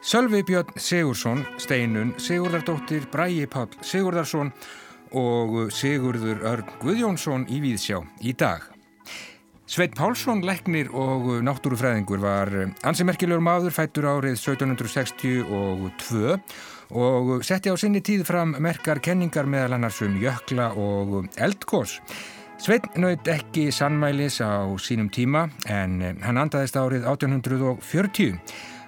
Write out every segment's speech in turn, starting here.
Sölvi Björn Sigursson, Steinun, Sigurðardóttir, Bræi Pál Sigurðarsson og Sigurður Örn Guðjónsson í Víðsjá í dag. Sveit Pálsson, leknir og náttúrufræðingur var ansi merkilegur maður fættur árið 1762 og setti á sinni tíð fram merkar kenningar meðal annars um jökla og eldgós. Sveit naut ekki sannmælis á sínum tíma en hann andaðist árið 1840.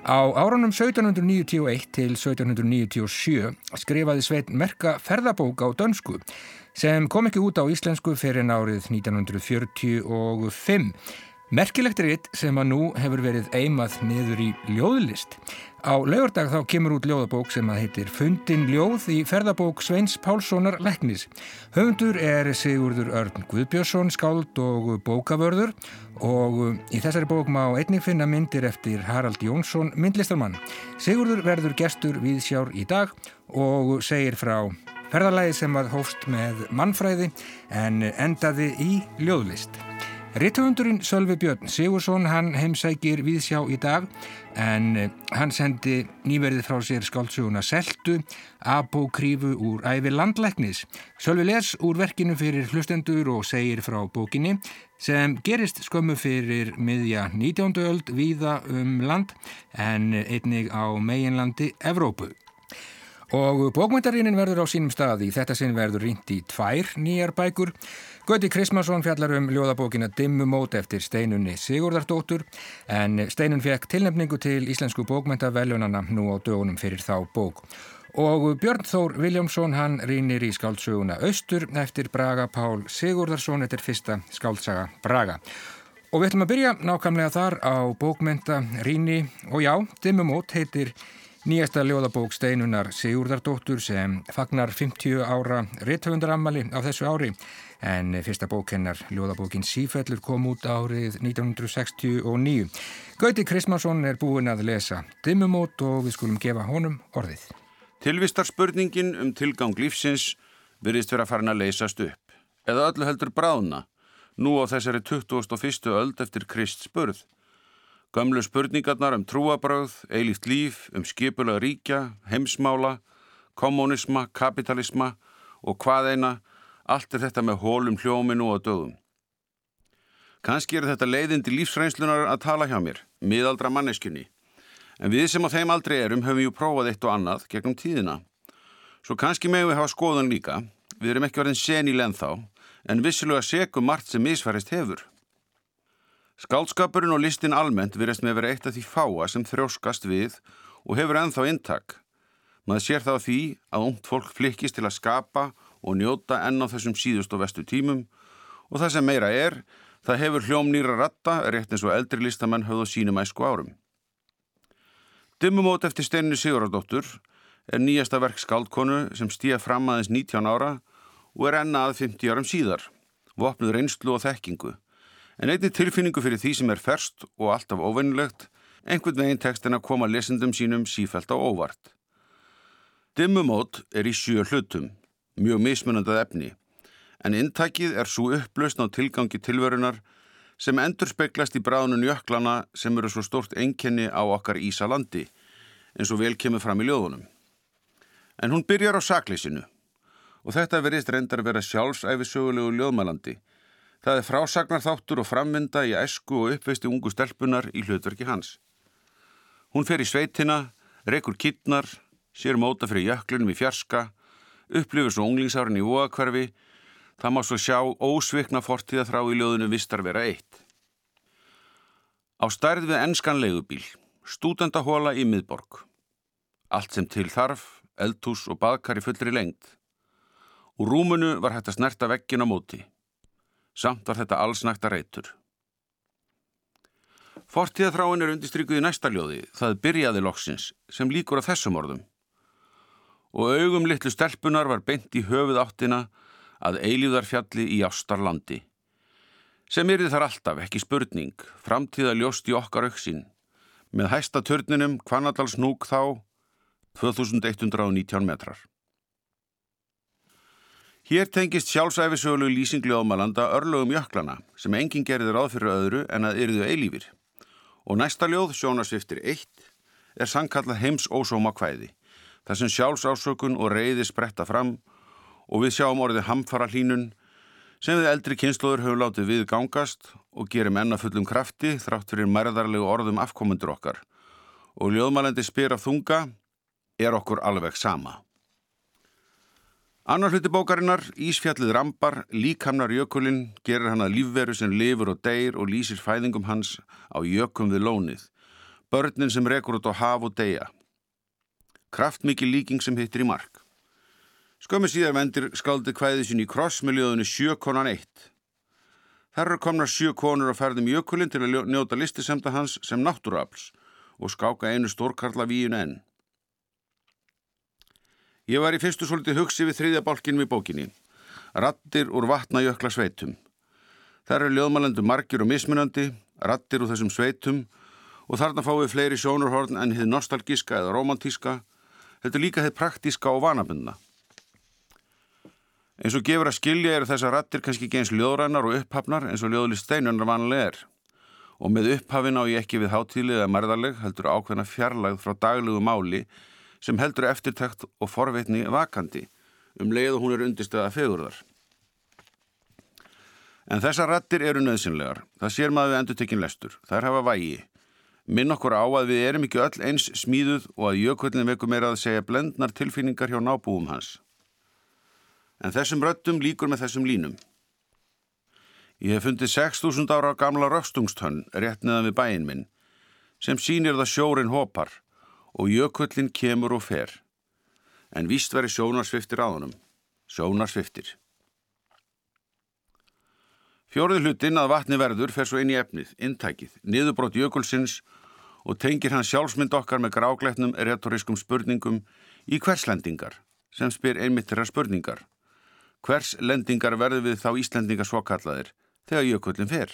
Á árunum 1791 til 1797 skrifaði Sveit merka ferðabók á dönsku sem kom ekki út á íslensku fyrir árið 1945. Merkilegt er eitt sem að nú hefur verið eimað niður í ljóðlist. Á laugurdag þá kemur út ljóðabók sem að heitir Fundin ljóð í ferðabók Sveins Pálssonar Leknis. Höfundur er Sigurður Örn Guðbjörnsson, skáld og bókavörður og í þessari bók má einnig finna myndir eftir Harald Jónsson, myndlistarmann. Sigurður verður gestur við sjár í dag og segir frá ferðalagi sem að hófst með mannfræði en endaði í ljóðlist. Ritthöfundurinn Sölvi Björn Sigursson hann heimsækir viðsjá í dag en eh, hann sendi nýverðið frá sér skáldsuguna Seltu, apokrífu úr æfi landlæknis. Sölvi les úr verkinu fyrir hlustendur og segir frá bókinni sem gerist skömmu fyrir miðja 19. öld víða um land en einnig á meginlandi Evrópu. Og bókmyndarínin verður á sínum staði. Þetta sinn verður rýnt í tvær nýjar bækur. Gauti Krismansson fjallar um ljóðabókina Dimmumót eftir Steinunni Sigurdardóttur en Steinun fekk tilnefningu til Íslensku bókmyndavelunana nú á dögunum fyrir þá bók. Og Björn Þór Viljámsson hann rínir í skáldsöguna Östur eftir Braga Pál Sigurdarsson eftir fyrsta skáltsaga Braga. Og við ætlum að byrja nákvæmlega þar á bókmynda ríni og já, Dimmumót heitir Nýjasta ljóðabók Steinunar Sigurdardóttur sem fagnar 50 ára réttöfundarammali á þessu ári en fyrsta bók hennar, ljóðabókin Sífellur, kom út árið 1969. Gauti Krismansson er búin að lesa Dimmumót og við skulum gefa honum orðið. Tilvistarspurningin um tilgang lífsins virðist vera farin að leysast upp, eða öllu heldur bráðna, nú á þessari 21. öld eftir Krist spurð. Gamlu spurningarnar um trúabröð, eilíkt líf, um skipulega ríkja, heimsmála, kommunisma, kapitalisma og hvað eina Allt er þetta með hólum hljóminu og dögum. Kanski er þetta leiðindi lífsreynslunar að tala hjá mér, miðaldra manneskunni. En við sem á þeim aldrei erum höfum ju prófað eitt og annað gegnum tíðina. Svo kannski megum við hafa skoðan líka, við erum ekki verið sen í lenn þá, en vissilega segum margt sem misfærist hefur. Skálskapurinn og listin almennt virðast með vera eitt af því fáa sem þrjóskast við og hefur ennþá intak. Maður sér þá því að ungt fólk flikkist til að skapa og njóta enn á þessum síðust og vestu tímum og það sem meira er, það hefur hljóm nýra ratta rétt eins og eldri listamenn höfðu sínum æsku árum. Dimmumót eftir Steinni Sigurðardóttur er nýjasta verk skaldkonu sem stíða fram aðeins 19 ára og er ennað 50 árum síðar, vopnuð reynslu og þekkingu, en einni tilfinningu fyrir því sem er ferst og alltaf óvennilegt, einhvern veginn tekst en að koma lesendum sínum sífælt á óvart. Dimmumót er í sjö hlutum mjög mismunandað efni, en intakið er svo upplausn á tilgangi tilverunar sem endur speglast í bráðunum jöklana sem eru svo stort enkenni á okkar Ísalandi, eins og vel kemur fram í ljóðunum. En hún byrjar á sakleysinu og þetta verist reyndar að vera sjálfsæfi sögulegu ljóðmælandi. Það er frásagnar þáttur og frammynda í esku og uppveisti ungu stelpunar í hlutverki hans. Hún fer í sveitina, rekur kittnar, sér móta fyrir jöklunum í fjarska upplifur svo unglingsárin í óakverfi, það má svo sjá ósvikna fortíða þrá í ljóðinu vistar vera eitt. Á stærð við ennskan leigubíl, stúdendahóla í miðborg. Allt sem til þarf, eldhús og baðkar í fullri lengt. Úr rúmunu var hægt að snerta veggin á móti. Samt var þetta allsnækta reytur. Fortíðaþráin er undistrykkuð í næsta ljóði, það byrjaði loksins, sem líkur að þessum orðum og augum litlu stelpunar var beint í höfuð áttina að eilíðarfjalli í ástarlandi. Sem er þar alltaf, ekki spurning, framtíða ljóst í okkar auksinn, með hæsta törninum Kvanadalsnúk þá 2119 metrar. Hér tengist sjálfsæfisöglu lýsingli ámalanda örlögum jöklana sem enginn gerði ráð fyrir öðru en að yrðu eilífir Og næsta ljóð, Sjónarsviftir 1, er sangkallað heims ósóma kvæði. Það sem sjálfsásökun og reyði spretta fram og við sjáum orðið hamfara hlínun sem við eldri kynnslóður höfum látið við gangast og gerum enna fullum krafti þrátt fyrir mærðarlegu orðum afkomundur okkar. Og ljóðmælandi spyr af þunga er okkur alveg sama. Annar hluti bókarinnar, Ísfjallið rambar, líkamnar jökulinn, gerir hann að lífveru sem lifur og deyr og lýsir fæðingum hans á jökum við lónið. Börnin sem rekur út á haf og deyja. Kraftmikið líking sem hittir í mark. Skömmu síðar vendir skaldi kvæðið sín í kross með ljóðunni Sjökonan 1. Þar eru komnar sjö konur á ferðum jökulinn til að njóta listisemta hans sem náttúruafls og skáka einu stórkarla víun enn. Ég var í fyrstu svolítið hugsi við þriðja bálkinn við bókinni. Rattir úr vatnajökla sveitum. Það eru ljóðmælendu margir og mismunandi, rattir úr þessum sveitum og þarna fáum við fleiri sjónurhorn en þið nostalgíska eða romantíska. Er líka þið praktíska og vanabunna. Eins og gefur að skilja eru þessar rattir kannski ekki eins ljóðrænar og upphafnar eins og ljóðlist steinunar vanlega er. Og með upphafin á ég ekki við hátílið eða mærðarleg heldur ákveðna fjarlægð frá daglegu máli sem heldur eftirtækt og forveitni vakandi um leið og hún er undirstöða fegurðar. En þessar rattir eru nöðsynlegar. Það sér maður við endur tekinn lestur. Er hafa vægi. Minn okkur á að við erum ekki öll eins smíðuð og að jökullin veku meira að segja blendnar tilfinningar hjá nábúum hans. En þessum röttum líkur með þessum línum. Ég hef fundið 6.000 ára gamla röfstungstönn rétt neðan við bæin minn sem sínir það sjórin hopar og jökullin kemur og fer. En víst veri sjónarsviftir á honum. Sjónarsviftir. Fjórið hlutin að vatni verður fer svo inn í efnið, intækið, niðurbrót jökulsins og tengir hann sjálfsmynd okkar með grágletnum retorískum spurningum í hverslendingar sem spyr einmitt þeirra spurningar. Hvers lendingar verður við þá Íslendingar svo kallaðir þegar jökullin fer?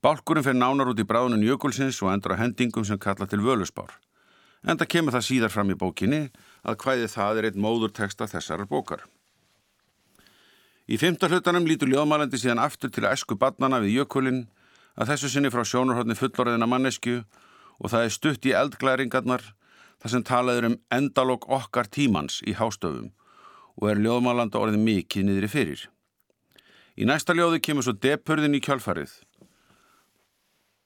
Bálkurinn fer nánar út í bráðunum jökulsins og endur á hendingum sem kalla til völusbár. Enda kemur það síðar fram í bókinni að hvæði það er einn móðurteksta þessarar bókar. Í fymta hlutanum lítur ljóðmælandi síðan aftur til að esku badnana við jökulinn að þessu sinni frá sjónurhóttni fullorðina mannesku og það er stutt í eldglæringarnar þar sem talaður um endalók okkar tímans í hástöfum og er ljóðmælanda orðið mikið niðri fyrir. Í næsta ljóði kemur svo depurðin í kjálfarið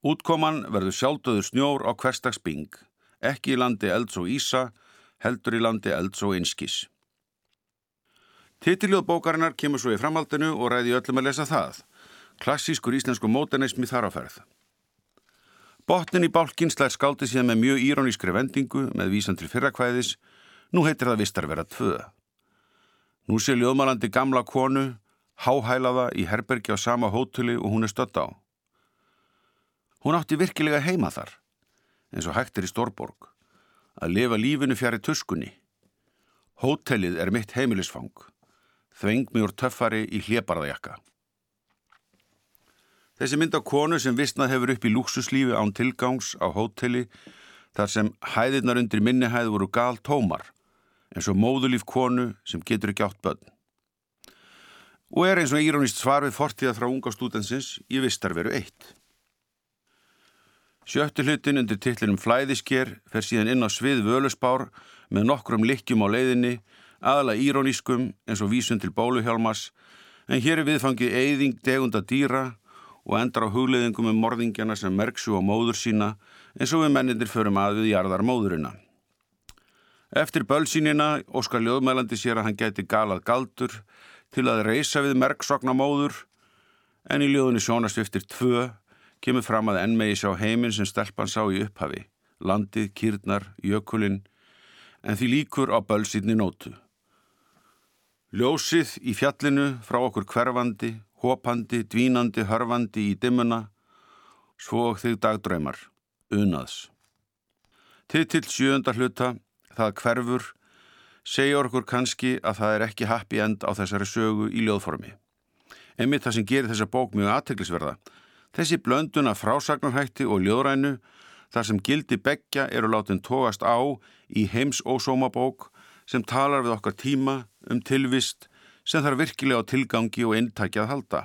Útkoman verður sjálfdöður snjór á hverstags bing, ekki í landi elds og ísa, heldur í landi elds og einskís. Titiljóð bókarinnar kemur svo í framhaldinu og ræði öllum að lesa það. Klassískur íslensku mótanismi þaráferð. Botnin í bálkinn slæðir skáldi síðan með mjög írónískri vendingu með vísan til fyrrakvæðis, nú heitir það vistar vera tvö. Nú sé ljóðmálandi gamla konu, háhælaða í herbergi á sama hótuli og hún er stött á. Hún átti virkilega heima þar, eins og hægt er í Stórborg, að lifa lífinu fjari tuskunni. Hótelið er mitt heimilisfang, þveng mjög töffari í hlébarðajakka. Þessi mynd á konu sem vissnað hefur upp í lúksuslífi án tilgangs á hóteli þar sem hæðirnar undir minnihæð voru gal tómar eins og móðulíf konu sem getur ekki átt börn. Og er eins og írónist svar við fortíða frá unga stúdensins í vistar veru eitt. Sjöttu hlutin undir tillinum Flæðisker fer síðan inn á svið völusbár með nokkrum likjum á leiðinni, aðala írónískum eins og vísun til bóluhjálmas, en hér er viðfangið eyðing degunda dýra og endar á hugleðingum um morðingjana sem merksu á móður sína eins og við mennindir förum að við jarðar móðurina. Eftir bölsínina óskar ljóðmælandi sér að hann geti galað galdur til að reysa við merksokna móður en í ljóðunni sjónasviftir tvö kemur fram að enn megi sjá heiminn sem stelpann sá í upphafi, landið, kýrnar, jökulinn, en því líkur á bölsýtni nótu. Ljósið í fjallinu frá okkur hverfandi, hopandi, dvínandi, hörfandi í dimmuna, svo þig dagdraumar, unaðs. Titill sjöunda hluta, það hverfur, segja okkur kannski að það er ekki happy end á þessari sögu í ljóðformi. Emið það sem gerir þessa bók mjög aðteglisverða Þessi blönduna frásagnarhætti og ljóðrænu þar sem gildi begja eru látin tóast á í heims ósómabók sem talar við okkar tíma um tilvist sem þarf virkilega á tilgangi og inntækja að halda.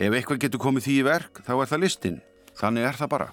Ef eitthvað getur komið því í verk þá er það listin, Þannig er það bara.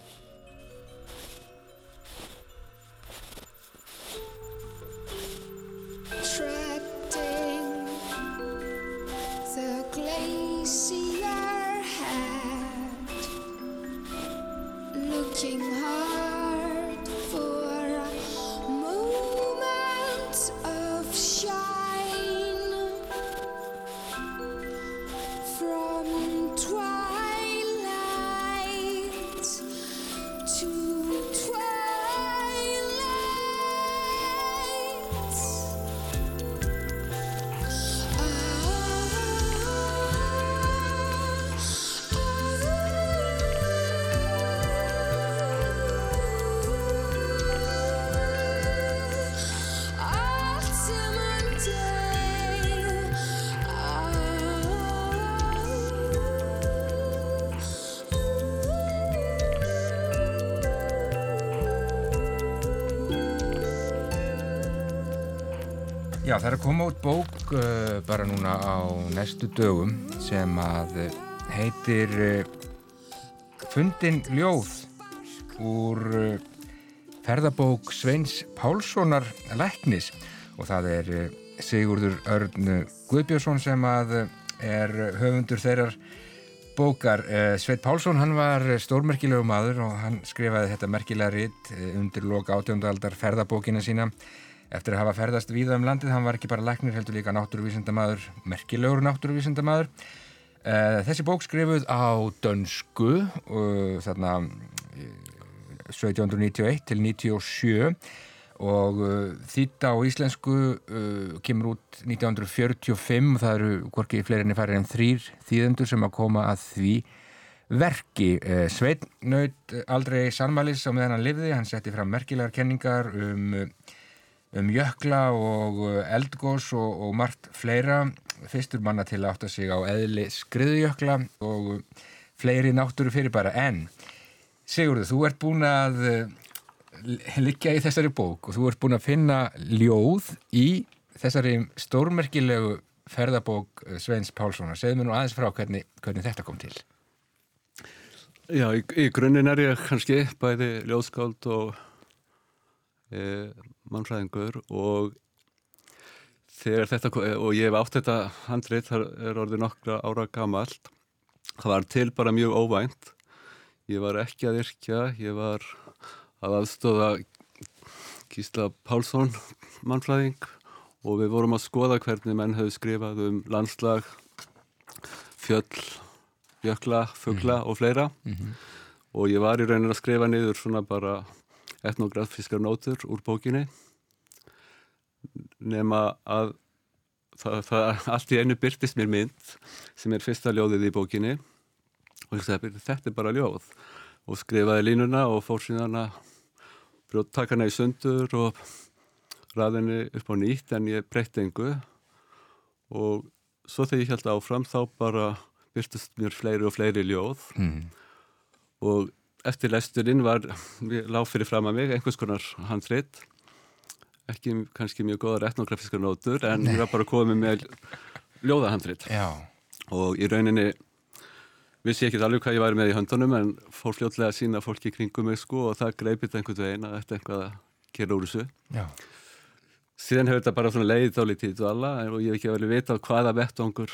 Næstu dögum sem að uh, heitir uh, Fundin ljóð úr uh, ferðabók Sveins Pálssonar Læknis og það er Sigurður Örn Guðbjörnsson sem að er höfundur þeirrar bókar. Sveit Pálsson hann var stórmerkilegu maður og hann skrifaði þetta merkilega ritt undir loka átjóndaldar ferðabókina sína Eftir að hafa ferðast víða um landið, hann var ekki bara læknir, heldur líka náttúruvísindamadur, merkilegur náttúruvísindamadur. Uh, þessi bók skrifuð á dönsku, uh, þarna 1791 til 97 og þýtta á íslensku kemur út 1945 og það eru hvorki fleirinni færið en þrýr þýðendur sem að koma að því verki. Sveit naut aldrei sannmælis á meðan hann livði, hann setti fram merkilegar kenningar um um jökla og uh, eldgós og, og margt fleira. Fyrstur manna til að átta sig á eðli skriðjökla og fleiri náttúru fyrir bara en Sigurður, þú ert búin að uh, liggja í þessari bók og þú ert búin að finna ljóð í þessari stórmerkilegu ferðabók Sveins Pálssonar. Segð mér nú aðeins frá hvernig, hvernig þetta kom til. Já, í, í grunninn er ég kannski bæði ljóðskáld og e, mannfræðingur og þegar þetta, og ég hef átt þetta handrið, það er orðið nokkra ára gamalt, það var til bara mjög óvænt ég var ekki að yrkja, ég var að aðstóða Gísla Pálsson mannfræðing og við vorum að skoða hvernig menn hefur skrifað um landslag fjöll, jökla, fuggla mm. og fleira mm -hmm. og ég var í raunin að skrifa niður svona bara etnografískar nótur úr bókinni. Nema að það, það allt í einu byrtist mér mynd sem er fyrsta ljóðið í bókinni. Og sagði, þetta er bara ljóð. Og skrifaði línuna og fór síðan að brjóttak hana í sundur og ræðinni upp á nýtt en ég breytti engu. Og svo þegar ég held áfram þá bara byrtist mér fleiri og fleiri ljóð. Mm. og eftir lesturinn var, lág fyrir fram að mig einhvers konar handrit. Ekki kannski mjög goða etnografískar nótur en Nei. ég var bara komið með ljóðahandrit. Og í rauninni vissi ég ekki alveg hvað ég væri með í höndunum en fór fljótlega að sína fólki kringum mig sko og það greipit einhvern veginn að þetta er eitthvað að gera úr þessu. Já. síðan hefur þetta bara svona leiðið þá litið í dvala og ég hef ekki vel vita hvaða vettongur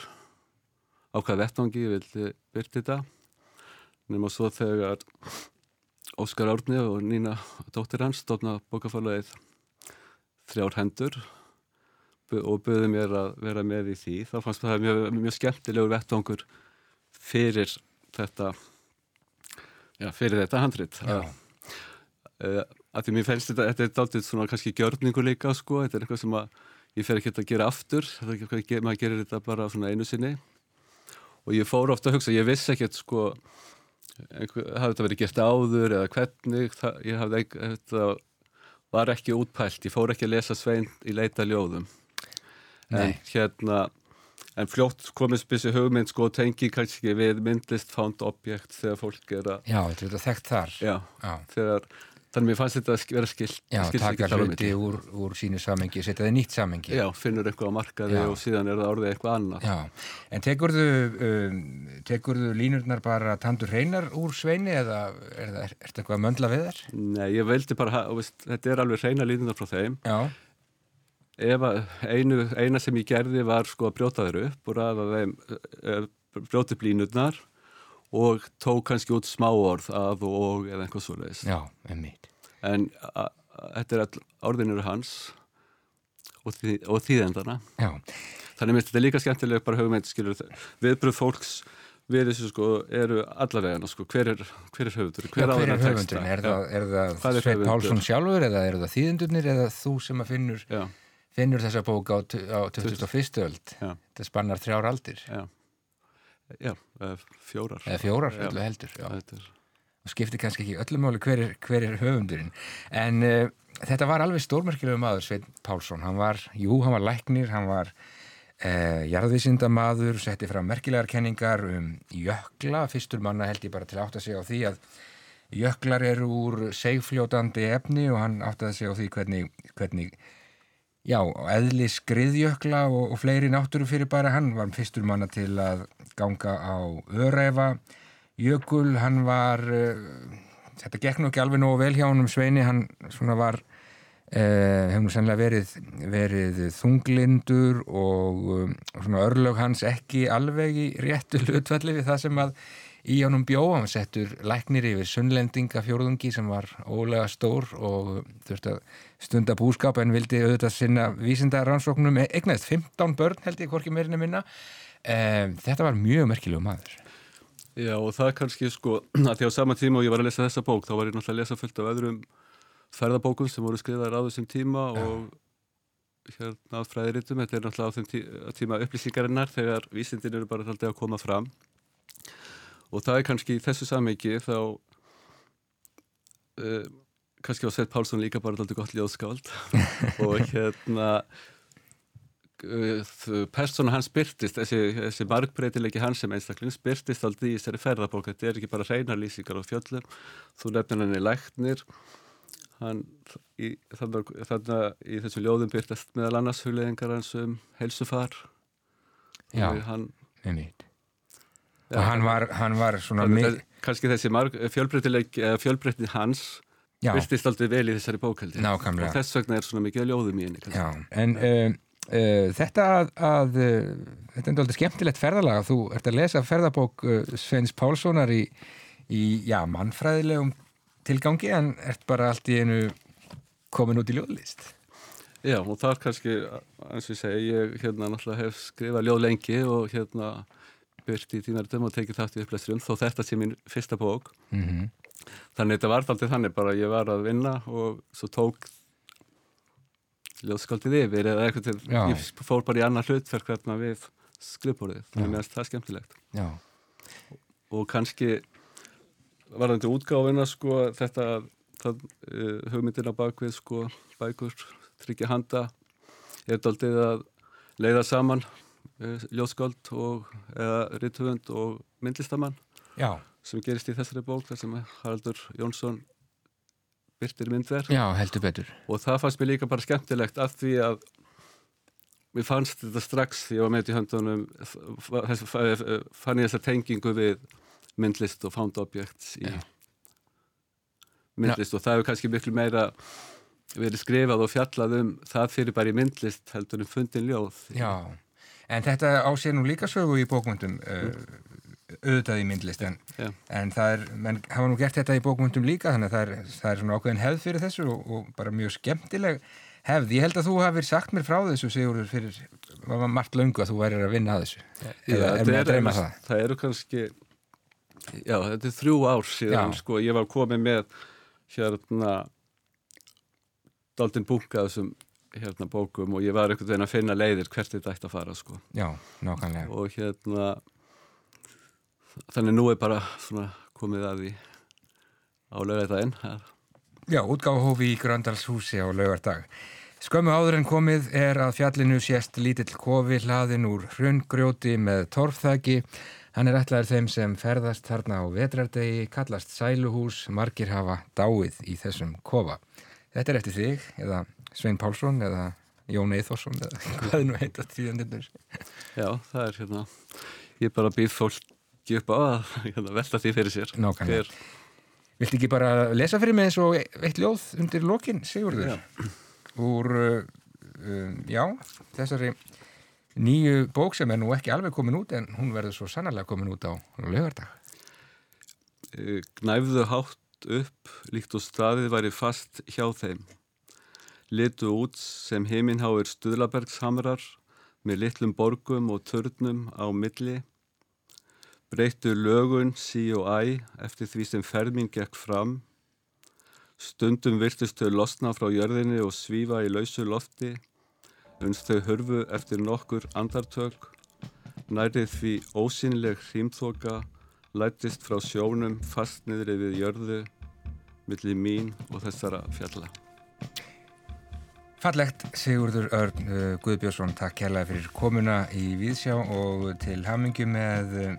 á hvaða vettongi ég vildi byrja þetta nema svo þegar Óskar Árni og Nína dóttir hans stofna bókafalagið þrjár hendur og böði mér að vera með í því. Þá fannst það mjög, mjög skemmtilegur vettangur fyrir þetta já, fyrir þetta handrit. Að, uh, að því mér fælst þetta þetta er dálítið svona kannski gjörningu líka sko, þetta er eitthvað sem að ég fer ekki að gera aftur, þetta er ekki að maður gerir þetta bara svona einu sinni. Og ég fór ofta að hugsa, ég vissi ekkert sko hafði þetta verið gert áður eða hvernig það, ég hafði þetta var ekki útpælt, ég fór ekki að lesa svein í leita ljóðum en Nei. hérna en fljótt komist byrsi hugmynd sko tengi kannski við myndlist found object þegar fólk er að Já, þetta er þekkt þar Já, Já. þegar Þannig mér fannst þetta að vera skilt. Já, taka hluti úr, úr sínu samengi, setja það í nýtt samengi. Já, finnur eitthvað á markaði Já. og síðan er það orðið eitthvað annað. Já, en tekurðu, um, tekurðu línurnar bara tandur hreinar úr sveini eða er það, eitthvað að möndla við þær? Nei, ég veldi bara, þú veist, þetta er alveg reyna línunar frá þeim. Já, Ef að einu, eina sem ég gerði var sko að brjóta þeir upp og ræða þeim, uh, brjóta upp línurnar og tók kannski út smáorð að og, og eða eitthvað svo leiðis. já, emmitt. En þetta er all orðinur hans og, þý, og þýðendana. Já, Þannig minnst þetta er líka skemmtileg bara hugmynd, skilur viðbröð fólks við þessu sko eru allavegana sko, hver er, hver er höfundur, hver, á hver er þennan texta? Er það, er það er Sveit? Pálsson sjálfur eða eru það þýðendurnir eða þú sem að finnur, Já, finnur þessa bók á, á 21. öld? já, Þetta spannar þrjár aldir já. Já, eh, fjórar. eða fjórar, Já. öllu heldur. Já. Og skiptir kannski ekki öllum máli hver er, hver er höfundurinn en uh, þetta var alveg stórmerkilegu maður Svein Pálsson, hann var, jú, hann var læknir hann var uh, jarðvísindamaður, setti fram merkilegar kenningar um jökla fyrstur manna held ég bara til að átta sig á því að jöklar eru úr segfljótandi efni og hann áttaði sig á því hvernig, hvernig já, eðli skriðjökla og, og fleiri náttúru fyrir bara hann var fyrstur manna til að ganga á öræfa. Jökul, hann var uh, þetta gekk nú ekki alveg nógu vel hjá hann um Sveini, hann svona var uh, hefur nú sennilega verið verið þunglindur og um, svona örlög hans ekki alveg í réttu hlutfalli við það sem að í honum bjó, hann var settur læknir yfir sunnlendinga fjórðungi sem var ólega stór og þurfti að stunda búskap en vildi auðvitað sinna vísinda rannsóknum, egnaðist 15 börn held ég hvorki meirinni minna. Um, þetta var mjög merkilegu maður. Já, og það kannski sko, að því á sama tíma og ég var að lesa þessa bók, þá var ég náttúrulega að lesa fullt af öðrum ferðabókum sem voru skrifaðar á þessum tíma og hérna á fræðiritum, þetta er náttúrulega á þeim tí tíma upplýsingarinnar þegar vísindin eru bara alltaf að koma fram og það er kannski í þessu samhengi þá uh, kannski var Sveit Pálsson líka bara alltaf gott ljóðskáld. Og hérna uh, persóna hans byrtist þessi, þessi margbreytilegi hans sem einstaklings byrtist aldrei í þessari ferðabók. Þetta er ekki bara reynar lýsingar á fjöllum. Þú nefnir henni læknir. Hann í, þannig, þannig í þessu ljóðum byrtast meðal annars hugleðingar hans um helsufar Já, já, og hann var, hann var svona þess, kannski þessi fjölbreytileg fjölbreytin hans byrtist aldrei vel í þessari bókaldi og þess vegna er svona mikið ljóðum í henni en uh, uh, þetta að, að uh, þetta er aldrei skemmtilegt ferðalag þú ert að lesa ferðabók Sveins Pálssonar í, í já, mannfræðilegum tilgangi en ert bara allt í einu komin út í ljóðlist. Já, og það er kannski, eins og ég segi, ég hérna náttúrulega hef skrifað ljóð lengi og hérna byrt í tímaritum og tekið þátt í upplæsturum, þó þetta sé mín fyrsta bók. mm Þannig þetta var aldrei þannig, bara ég var að vinna og svo tók ljóðskaldið yfir eða eitthvað til, Já. ég fór bara í annar hlutverk hérna við skrifborðið, þannig að það er skemmtilegt. já, Og kannski varðandi útgáfina, sko, þetta, það, uh, hugmyndina bakvið, sko, bækur, tryggja handa, er daldið að leiða saman uh, ljóðskáld og, rithöfund og myndlistamann já, sem gerist í þessari bók þar sem Haraldur Jónsson byrtir já, betur. Og það fannst mér líka bara skemmtilegt af því að mér fannst þetta strax því ég var með í höndunum fann ég þessa tengingu við myndlist og found objects í Já. myndlist. Og það hefur kannski miklu meira verið skrifað og fjallað um það fyrir bara í myndlist heldur um fundin ljóð. Já, en þetta á sér nú líka sögu í bókmyndum uh, auðvitað í myndlist en, Já. en það er, menn hafa nú gert þetta í bókmyndum líka þannig að það er, það er svona ákveðin hefð fyrir þessu og, og bara mjög skemmtileg hefð. Ég held að þú hafir sagt mér frá þessu Sigurður fyrir, var margt löngu að þú værir að vinna að þessu. Eða er þetta mér að það? það eru kannski já, þetta er þrjú ár síðan Já. sko, ég var komið með hérna daldinn bunga þessum hérna bókum og ég var einhvern veginn að finna leiðir hvert þetta ætti að fara sko Já, nákvæmlega. og hérna þannig nú er bara svona komið að því á lögætaðinn Já, útgáfahófi í Gröndalshúsi á laugardag. Skömmu áður en komið er að fjallinu sést lítill kofi hlaðin úr hrungrjóti með torfþæki. Hann er ætlaður þeim sem ferðast þarna á vetrardegi, kallast Sæluhús, margir hafa dáið í þessum kofa. Þetta er eftir þig, eða Svein Pálsson, eða Jón Eithosson, eða hvað er nú heitast tíðandirnur? Já, það er hérna, ég bara býð fólki upp á að hérna, velta því fyrir sér. Nákvæmlega. Viltu ekki bara lesa fyrir mig eins og eitt ljóð undir lokin, Sigurður? Já. Úr, uh, já, þessari nýju bók sem er nú ekki alveg komin út en hún verður svo sannarlega komin út á lögardag. Eh, gnæfðu hátt upp líkt og staðið væri fast hjá þeim. Litu út sem heiminháir stuðlabergshamrar með litlum borgum og törnum á milli. Breyttu lögun sí og æ eftir því sem ferming gekk fram. Stundum virtust þau losna frá jörðinni og svífa í lausu lofti uns þau hörfu eftir nokkur andartök, nærið því ósynleg hrímþoka lætist frá sjónum fast niðri við jörðu, millir mín og þessara fjalla. Fallegt Sigurður Örn uh, Guðbjörnsson, takk kærlega fyrir komuna í Víðsjá og til hamingu með uh,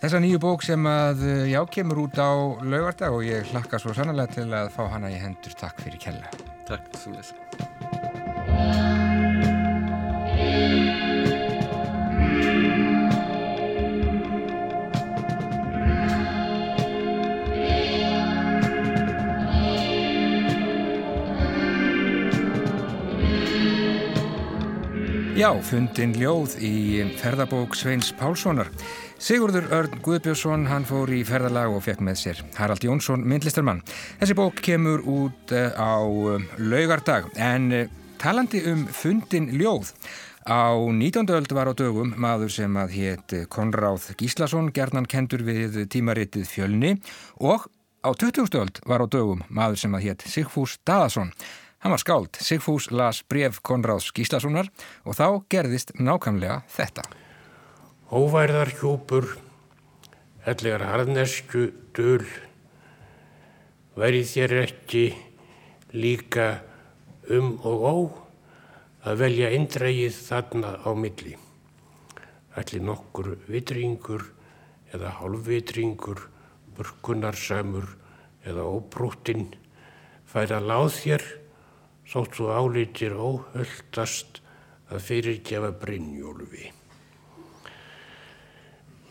þessa nýju bók sem að uh, já kemur út á laugardag og ég hlakka svo sannlega til að fá hana í hendur. Takk fyrir kærlega. Takk sem þess. Já, fundin ljóð í ferðabók Sveins Pálssonar. Sigurður Örn Guðbjörnsson, hann fór í ferðalag og fekk með sér Harald Jónsson, myndlistarmann. Þessi bók kemur út eh, á eh, laugardag, en eh, talandi um fundin ljóð. Á 19. öld var á dögum maður sem að hétt Konráð Gíslason, gerðnan kendur við tímaritið Fjölni og á 20. öld var á dögum maður sem að hétt Sigfús Daðason. Hann var skáld, Sigfús las bref Konráðs Gíslasonar og þá gerðist nákvæmlega þetta. Óværðar hjúpur, ellegar harnesku döl, væri þér ekki líka um og ó að velja indrægið þarna á milli. Ætli nokkur vitringur eða hálfvitringur, burkunarsamur eða óbrúttinn fær að láð þér þótt þú álítir óhöldast að fyrirgefa Brynjólfi.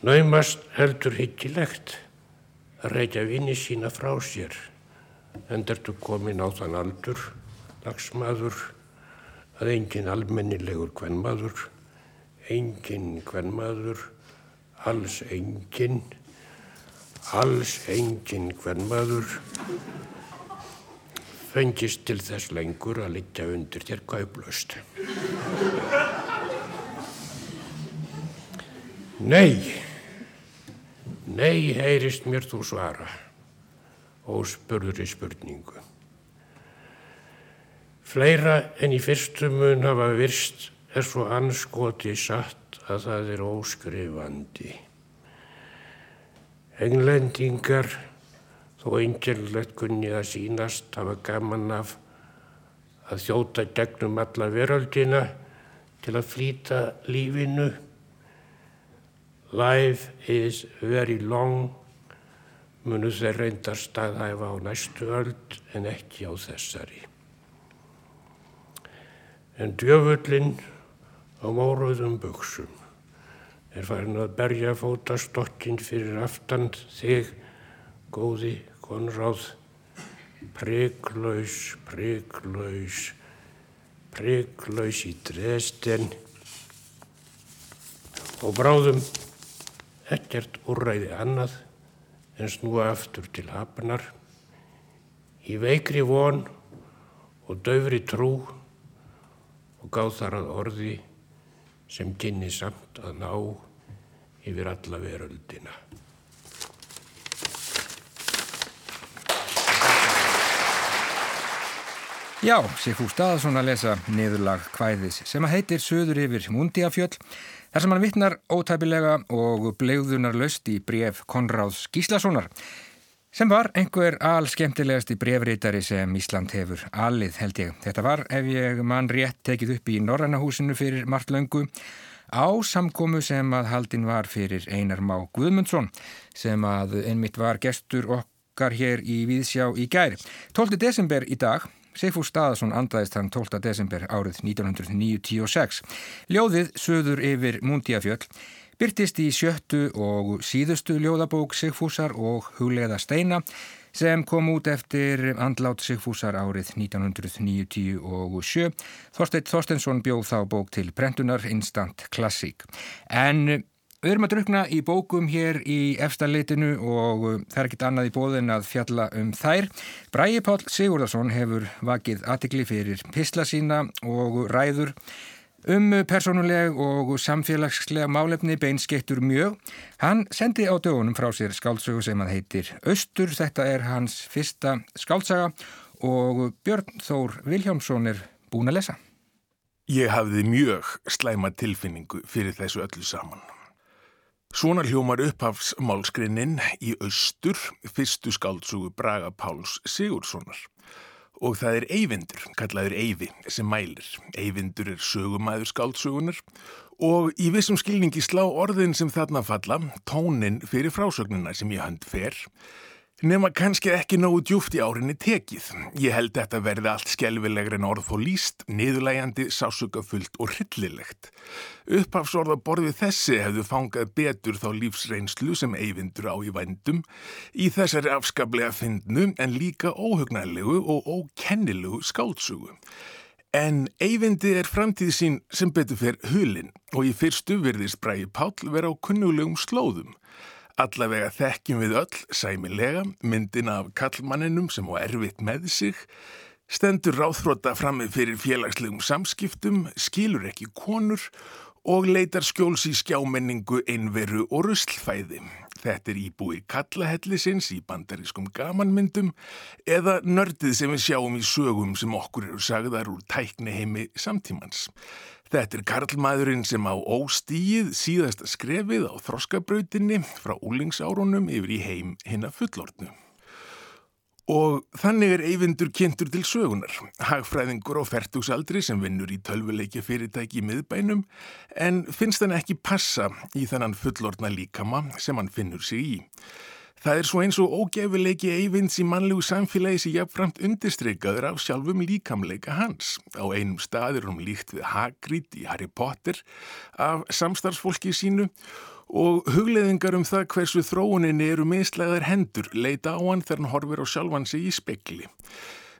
Naumast heldur hyggilegt að reykja vini sína frá sér, endertu komin á þann aldur, lagsmaður, að engin almennilegur kvennmaður, engin kvennmaður, alls engin, alls engin kvennmaður, fengist til þess lengur að liggja undir þér kauplaust. Nei, nei heyrist mér þú svara og spurður í spurningu. Fleira en í fyrstu mun hafa virst er svo anskoti satt að það er óskrifandi. Englendingar þó einkjörlegt kunni að sínast hafa gaman af að þjóta gegnum alla veröldina til að flýta lífinu. Life is very long, munu þeir reyndar staðhæfa á næstu öld en ekki á þessari. En djöfullin á móruðum buksum er farin að berja fótastokkin fyrir aftan þig, góði Konráð, prygglaus, prygglaus, prygglaus í Dresden og bráðum ekkert úrræði annað en snúa aftur til hafnar í veikri von og döfri trú og gáð þar að orði sem kynni samt að ná yfir alla veröldina. Já, Sigfús Staðarsson að lesa niðurlag hvæðis sem að heitir Söður yfir Mundiafjöll þar sem hann vittnar ótæpilega og blegðunar löst í bref Konráðs Gíslasonar sem var einhver al skemmtilegast í brefrítari sem Ísland hefur alið held ég. Þetta var ef ég mann rétt tekið upp í Norrannahúsinu fyrir margt löngu á samkomu sem að haldin var fyrir Einar Má Guðmundsson sem að einmitt var gestur okkar hér í Víðsjá í gæri. 12. desember í dag Seifúr Staðarsson andaðist hann 12. desember árið 1996. Ljóðið söður yfir Múndíafjöld byrtist í sjöttu og síðustu ljóðabók Sigfúsar og hugleða steina sem kom út eftir andlát Sigfúsar árið 1997. Þorstein Þorstensson bjóð þá bók til Brentunar Instant Classic. En við erum að drukna í bókum hér í efstaleitinu og það er ekkit annað í bóðin að fjalla um þær. Bræi Pál Sigurðarsson hefur vakið aðtikli fyrir pisla sína og ræður Um personuleg og samfélagslega málefni beinskettur mjög. Hann sendi á dögunum frá sér skáldsögu sem að heitir Östur. Þetta er hans fyrsta skáltsaga og Björn Þór Viljámsson er búin að lesa. Ég hafði mjög slæma tilfinningu fyrir þessu öllu saman. Svona hljómar upphafsmálskrinnin í Östur, fyrstu skáltsugu Braga Páls Sigurssonar. Og það er Eyvindur, kallaður Eyvi, sem mælir. Eyvindur er sögumæður skáltsugunar og í vissum skilningi slá orðin sem þarna falla, tónin fyrir frásögnuna sem ég hönd fer, Nefna kannski ekki nógu djúft í árinni tekið. Ég held þetta verði allt skjálfilegur en orð og líst, niðurlægandi, sásugafullt og hryllilegt. Upphafsorða borðið þessi hefðu fangað betur þá lífsreynslu sem eyvindur á í vændum í þessari afskaplega fyndnu en líka óhugnælegu og ókennilegu skáltsugu. En eyvindi er framtíð sín sem betur fer hulin og í fyrstu virðist Bræi Pál vera á kunnulegum slóðum. Allavega þekkjum við öll, sæmilega, myndin af kallmanninum sem á erfitt með sig, stendur ráðfrota frammi fyrir félagslegum samskiptum, skilur ekki konur og leitar skjóls í skjámenningu, einveru og ruslfæði. Þetta er íbúi kallahellisins í bandarískum gamanmyndum eða nördið sem við sjáum í sögum sem okkur eru sagðar úr tækniheimi samtímans. Þetta er Karlmaðurinn sem á óstíið síðasta skrefið á þroskabrautinni frá úlingsárunum yfir í heim hinn að fullortnu. Og þannig er Eyvindur kynntur til sögunar, hagfræðingur á færtugsaldri sem vinnur í tölvuleiki fyrirtæki í miðbænum en finnst hann ekki passa í þannan fullortna líkama sem hann finnur sig í. Það er svo eins og ógefileiki Eyvinds í mannlegu samfélagi sem jafnframt undirstrykaður af sjálfum líkamleika hans. Á einum stað er hún líkt við Hagrid í Harry Potter af samstarfsfólki sínu og hugleðingar um það hversu þróuninni eru mislegaðar hendur leita á hann þegar hann horfir á sjálfan sig í spekli.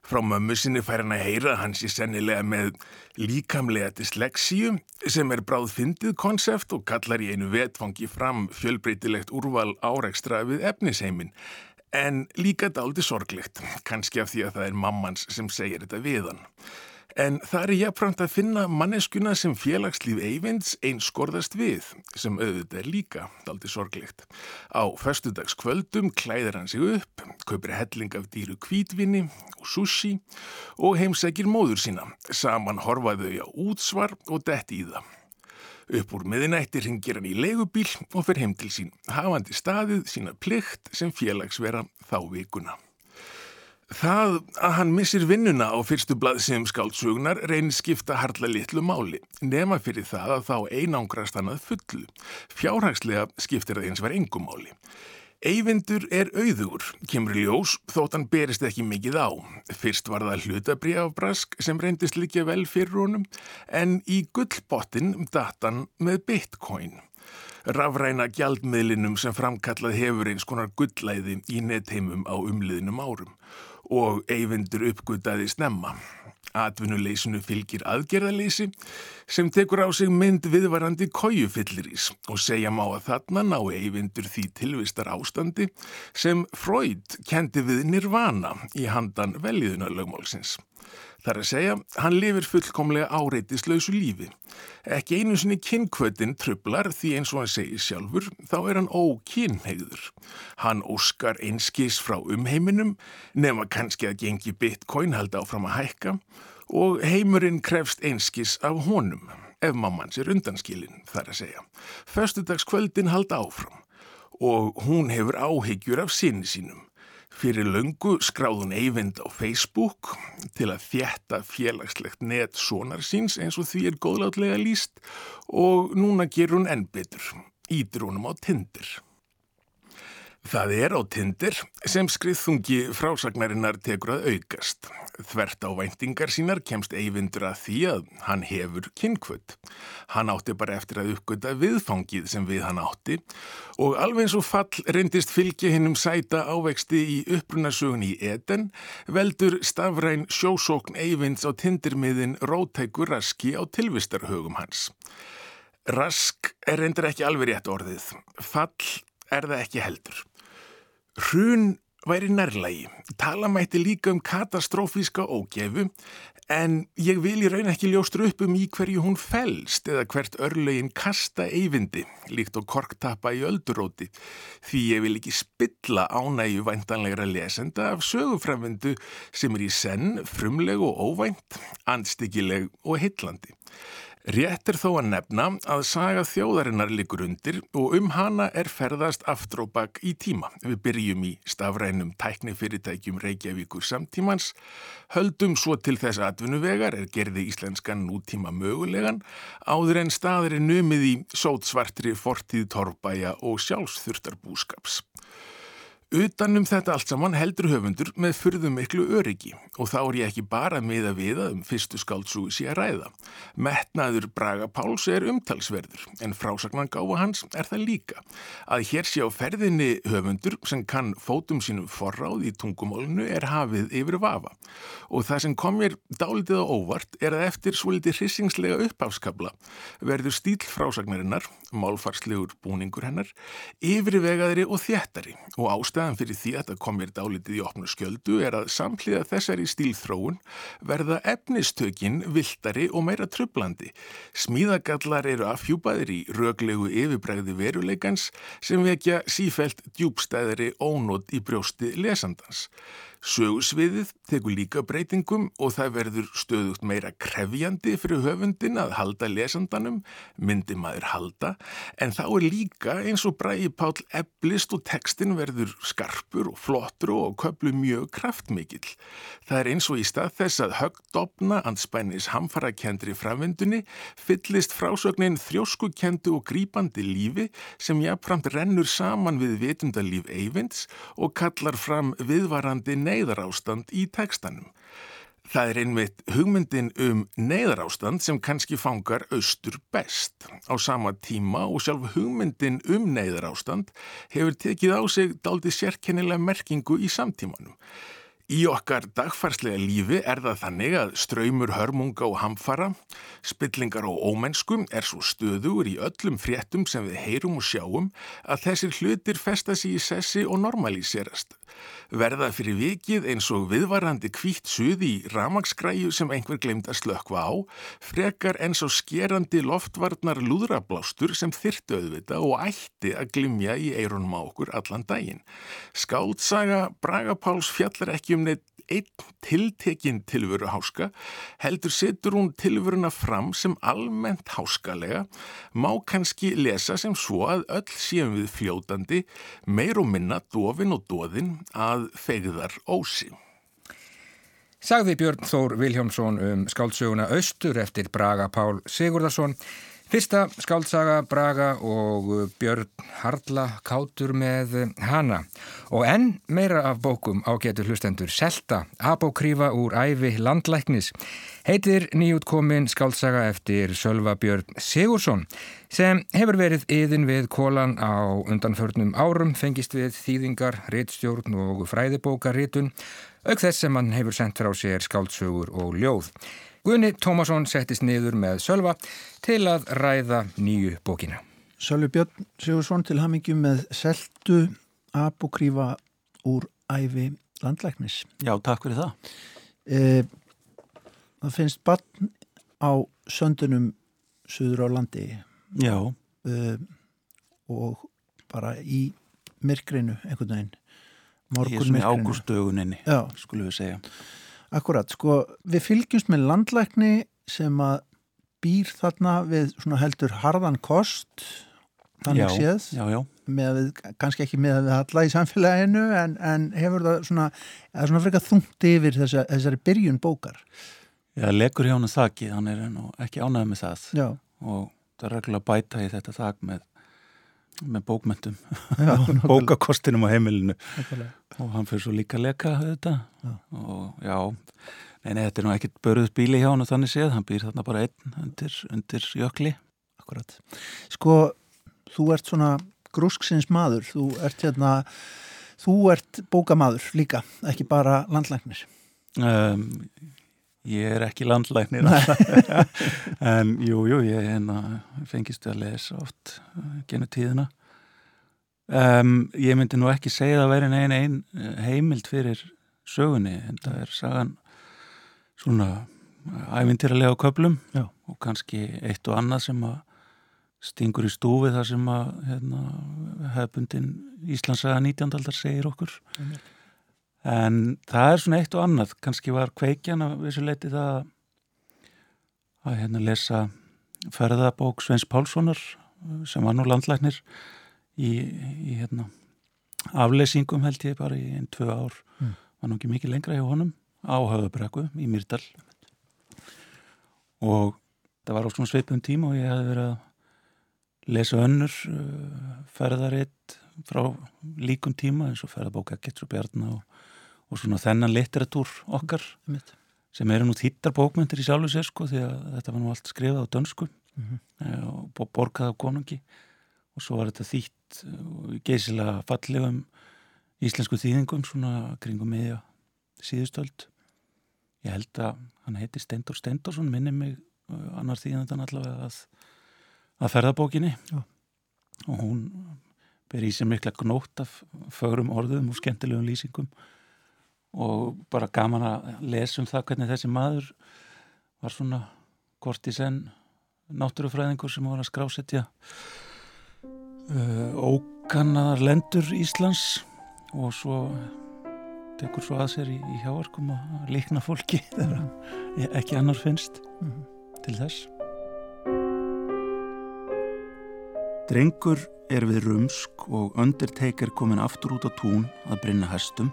Frá mömmu sinni fær hann að heyra hans í sennilega með líkamlega dyslexíu sem er bráð fyndið konsept og kallar í einu vetfangi fram fjölbreytilegt úrval áreikstra við efnisheimin. En líka daldi sorglegt, kannski af því að það er mammans sem segir þetta við hann. En það er jáfnframt að finna manneskuna sem félagslíf Eyvinds einskorðast við, sem auðvitað er líka, daldi sorglegt. Á föstudagskvöldum klæðir hann sig upp, kaupir helling af dýru kvítvinni og sushi og heimsækir móður sína. Saman horfaðu þau á útsvar og detti í það. Upp úr miðinætti ringir hann í leigubíl og fer heim til sín, hafandi staðið sína plikt sem félagsvera þá vikuna. Það að hann missir vinnuna á fyrstu blaðsum skáldsugnar reynir skipta harla litlu máli, nema fyrir það að þá einangrast hann að fullu. Fjárhagslega skiptir það eins var engum máli. Eyvindur er auður, kemur ljós, þótt hann berist ekki mikið á. Fyrst var það hlutabriðafbrask sem reyndist líka vel fyrir honum, en í gullbottin datan með bitcoin. Rafræna gjaldmiðlinum sem framkallað hefur eins konar gullæði í netheimum á umliðnum árum og eyvindur uppgötaði snemma. Atvinnuleysinu fylgir aðgerðaleysi sem tekur á sig mynd viðvarandi kójufillirís og segja má að þarna ná eyvindur því tilvistar ástandi sem Freud kendi við nirvana í handan veljiðuna er að segja, hann lifir fullkomlega áreitislausu lífi. Ekki einu sinni kynkvötin trublar því eins og hann segir sjálfur, þá er hann ókynhegður. Hann óskar einskís frá umheiminum, nema kannski að gengi bitcoin halda áfram að hækka og heimurinn krefst einskís af honum, ef mammans er undanskilin, þar að segja. Föstudagskvöldin halda áfram og hún hefur áhyggjur af sinni sínum. Fyrir löngu skráðun Eyvind á Facebook til að þjætta félagslegt net sonar síns eins og því er góðlátlega líst og núna gerur hún enn betur, ítir honum á tindir. Það er á tindir sem skriðþungi frásagnarinnar tekur að aukast. Þvert á væntingar sínar kemst Eyvindur að því að hann hefur kynkvöld. Hann átti bara eftir að uppgöta viðfangið sem við hann átti og alveg eins og fall reyndist fylgja hinnum sæta ávexti í upprunasögun í Eden veldur stafræn sjósókn Eyvinds á tindirmiðin rótækur raski á tilvistarhögum hans. Rask er reyndir ekki alveg rétt orðið. Fall er það ekki heldur. Hrun væri nærlægi. Tala mætti líka um katastrófíska ógefu en ég vil í raun ekki ljóstra upp um í hverju hún fælst eða hvert örlegin kasta eyfindi líkt og korktappa í ölduróti því ég vil ekki spilla ánægju væntanlegra lesenda af sögufræfindu sem er í senn frumleg og óvænt, andstyggileg og hillandi. Rétt er þó að nefna að saga þjóðarinnar likur undir og um hana er ferðast aftur og bakk í tíma. Við byrjum í stafrænum tæknifyrirtækjum Reykjavíkur samtímans, höldum svo til þess aðvunuvegar er gerði íslenskan nútíma mögulegan, áður en staðir er numið í sótsvartri fortíð torbæja og sjálfsþurftarbúskaps. Utanum þetta allt saman heldur höfundur með fyrðum miklu öryggi og þá er ég ekki bara með að viða um fyrstu skáldsúi sé að ræða. Metnaður Braga Páls er umtalsverður en frásagnan gáfa hans er það líka. Að hér sé á ferðinni höfundur sem kann fótum sínum forráð í tungumólinu er hafið yfir vafa og það sem kom mér dálitið á óvart er að eftir svolítið hrissingslega uppháskabla verður stíl frásagnarinnar, málfarslegur búningur hennar, yfirvegaðri og þjættari og ástæðan Ástæðan fyrir því að það kom mér dálitið í opnu skjöldu er að samhliða þessari stílþróun verða efnistökin viltari og meira trublandi. Smíðagallar eru afhjúpaðir í röglegu yfirbregði veruleikans sem vekja sífælt djúbstæðari ónót í brjósti lesandans. Sögusviðið tekur líka breytingum og það verður stöðugt meira krefjandi fyrir höfundin að halda lesandanum, myndi maður halda, en þá er líka eins og bræði pál eblist og tekstin verður skarpur og flottur og köplu mjög kraftmikill. Það er eins og í stað þess að högdopna anspænis hamfarakendri framvindunni fyllist frásögnin þjóskukendu og grípandi lífi sem jáfnframt rennur saman við vitundalíf Eyvinds og kallar fram viðvarandi nefn neyðarástand í tekstanum. Það er einmitt hugmyndin um neyðarástand sem kannski fangar austur best. Á sama tíma og sjálf hugmyndin um neyðarástand hefur tekið á sig daldi sérkennilega merkingu í samtímanum. Í okkar dagfarslega lífi er það þannig að ströymur hörmunga og hamfara, spillingar og ómennskum er svo stöður í öllum fréttum sem við heyrum og sjáum að þessir hlutir festa sér í sessi og normalíserast verða fyrir vikið eins og viðvarandi kvítt suð í ramagsgræju sem einhver glemt að slökva á, frekar eins og skerandi loftvarnar lúðrablástur sem þyrtu auðvita og ætti að glimja í eironum á okkur allan daginn. Skáltsaga Bragapáls fjallar ekki um neitt einn tiltekinn tilvöru háska, heldur setur hún tilvöruna fram sem almennt háskalega, má kannski lesa sem svo að öll séum við fljótandi, meir og minna dofin og dóðin að fegðar ósi. Sagði Björn Þór Viljómsson um skáldsöguna Östur eftir Braga Pál Sigurðarsson Fyrsta skáldsaga Braga og Björn Harla kátur með hana og enn meira af bókum ágetur hlustendur Selta, Abokrífa úr æfi landlæknis heitir nýjútkomin skáldsaga eftir Sölva Björn Sigursson sem hefur verið yðin við kólan á undanförnum árum fengist við þýðingar, réttstjórn og fræðibókaritun auk þess sem hann hefur sendt frá sér skáldsögur og ljóð. Gunni Tómasson settist niður með Sölva til að ræða nýju bókina. Sölvi Björn Sigursson til hamingjum með seltu apokrífa úr æfi landlæknis. Já, takk fyrir það. E, það finnst barn á söndunum suður á landi. Já. E, og bara í myrkrinu einhvern veginn. Morgun myrkrinu. Í ágústöguninni, skulum við segja. Akkurat, sko, við fylgjumst með landlækni sem að býr þarna við svona heldur harðan kost þannig séð já, já. Við, kannski ekki með að alla í samfélaginu en, en hefur það svona, svona frekar þungt yfir þessa, þessari byrjun bókar Já, legur hjá hann þakki, hann er ekki ánægð með það já. og það er reglulega bæta í þetta þak með með bókmyndum bókakostinum á heimilinu Nákvæmlega. Og hann fyrir svo líka að leka þetta. Já. og já en þetta er nú ekkit börðus bíli hjá hann og þannig séð, hann býr þarna bara einn undir, undir jökli. Akkurat. Sko, þú ert svona grúsksins maður, þú ert hérna þú ert bókamaður líka, ekki bara landlæknir. Um, Ég er ekki landlæknir. En jú, jú, ég hérna, fengist að lesa oft uh, genið tíðina um, ég myndi nú ekki segja að vera einn ein heimild fyrir sögunni, en það er sagan svona ævintýralega á köplum Já. og kannski eitt og annað sem að stingur í stúfi þar sem að hérna, hefbundin Íslandsaga 19. aldar segir okkur Amen. En það er svona eitt og annað, kannski var kveikjan að þessu leiti það að hérna lesa ferðabók Sveins Pálssonar sem var nú landlæknir í, í hérna aflesingum held ég bara í einn, tvö ár, mm. var nú ekki mikið lengra hjá honum á höfðabrekku í Myrdal og það var á svona sveipum tíma og ég hef verið að lesa önnur uh, ferðaritt frá líkum tíma eins og ferðabók Ekkert og Bjarnar og og svona þennan litteratúr okkar Mitt. sem eru nú þýttar bókmyndir í sjálfu sér sko því að þetta var nú allt skrifað á dönsku mm -hmm. og borgað á konungi og svo var þetta þýtt eh, geysilega fallegum íslensku þýðingum svona kringum miðja síðustöld ég held að hann heiti Stendur Stendursson minni mig eh, annar þýðandan allavega að, að ferðabókinni. Já. og hún ber í sig mikla gnótt af fögrum orðum og skemmtilegum lýsingum. Og bara gaman að lesa um það hvernig þessi maður var svona hvort í senn náttúrufræðingur sem var að skrásetja ókannaðar lendur Íslands og svo tekur svo að sér í, í hjáarkum að líkna fólki þegar ekki annar finnst mm til þess. Drengur er við rumsk og Undertaker komin aftur út á tún að brinna hestum.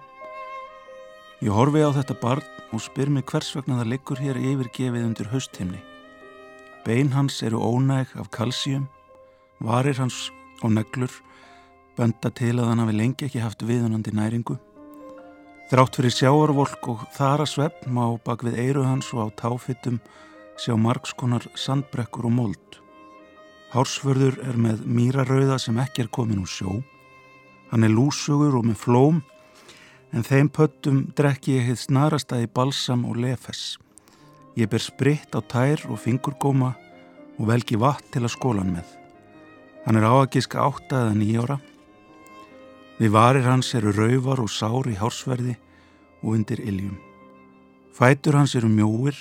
Ég horfi á þetta barn og spyr mig hvers vegna það liggur hér yfirgefið undir haustimni. Bein hans eru ónæg af kalsíum, varir hans og neglur, benda til að hann hafi lengi ekki haft viðunandi næringu. Þrátt fyrir sjáarvolk og þara svepp má bak við eiru hans og á táfittum sjá margskonar sandbrekkur og mold. Hársförður er með mýrarauða sem ekki er komin úr sjó. Hann er lúsugur og með flóm en þeim pöttum drekki ég hitt snarasta í balsam og lefes. Ég ber spritt á tær og fingurgóma og velgi vatn til að skólan með. Hann er áagiska átta eða nýjóra. Við varir hans eru rauvar og sár í hársverði og undir iljum. Fætur hans eru mjóir,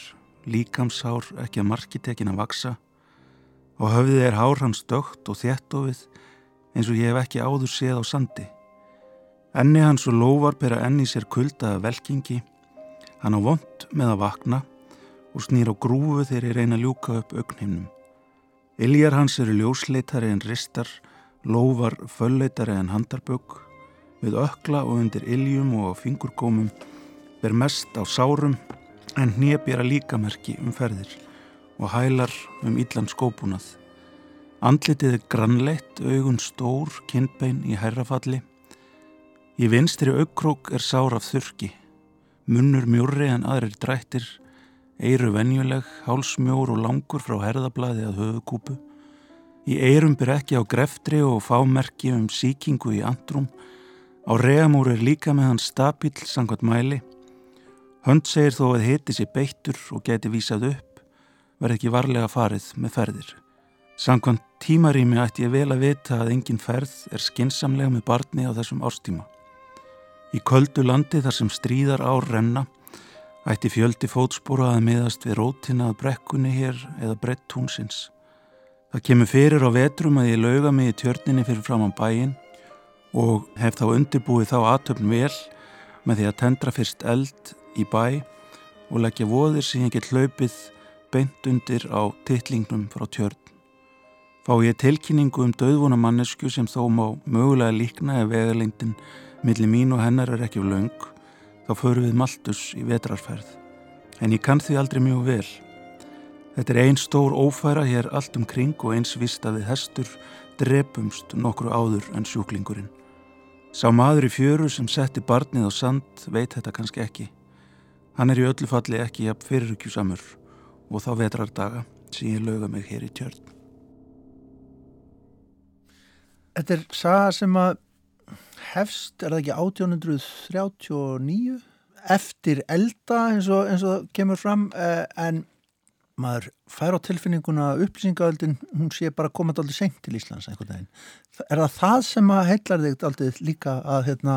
líkamsár ekki að markitekin að vaksa og höfðið er hár hans dögt og þéttofið eins og ég hef ekki áður séð á sandi. Enni hans og lóvar bera enni sér kuldaða velkingi. Hann á vond með að vakna og snýr á grúfu þegar ég reyna að ljúka upp augnhimnum. Iljar hans eru ljósleitari en ristar, lóvar fölleitari en handarbögg. Við ökla og undir iljum og fingurgómum ber mest á sárum en hnébjara líkamerki um ferðir og hælar um illan skópunað. Andlitið er grannleitt, augun stór, kinnbein í herrafalli Í vinstri aukrók er sár af þurki, munnur mjúri en aðrir drættir, eiru venjuleg, hálsmjór og langur frá herðablaði að höfukúpu. Í eirum byr ekki á greftri og fámerki um síkingu í andrum. Á reamúr er líka með hans stabill sangvat mæli. Hönd segir þó að hiti sér beittur og geti vísað upp, verð ekki varlega farið með ferðir. Sangvat tímarými ætti ég vel að vita að engin ferð er skinsamlega með barni á þessum árstíma. Í köldu landi þar sem stríðar ár renna ætti fjöldi fótspóra að miðast við rótina að brekkunni hér eða brett túnsins. Það kemur fyrir á vetrum að ég lauga mig í tjörninni fyrir fram á bæin og hef þá undirbúið þá aðtöfn vel með því að tendra fyrst eld í bæ og leggja voðir sem ég get hlaupið beint undir á tittlingnum frá tjörn. fá ég tilkynningu um döðvuna mannesku sem þó má mögulega líkna ef vegalengdin millir mín og hennar er ekki löng, þá förum við Maltus í vetrarferð. En ég kann því aldrei mjög vel. Þetta er einn stór ófæra hér allt um kring og eins vist að við hestur drepumst nokkru áður en sjúklingurinn. Sá maður í fjöru sem setti barnið á sand veit þetta kannski ekki. Hann er í öllu falli ekki jafn fyrirrykjusamur og þá vetrardaga sem ég löga mig hér í tjörn. Þetta er saga sem að hefst, er það ekki 1839 eftir elda eins og, eins og kemur fram eh, en maður fær á tilfinninguna upplýsingaöldin, hún sé bara komað aldrei senkt til Íslands einhvern veginn. Er það það sem að heillar þig aldrei líka að, hérna,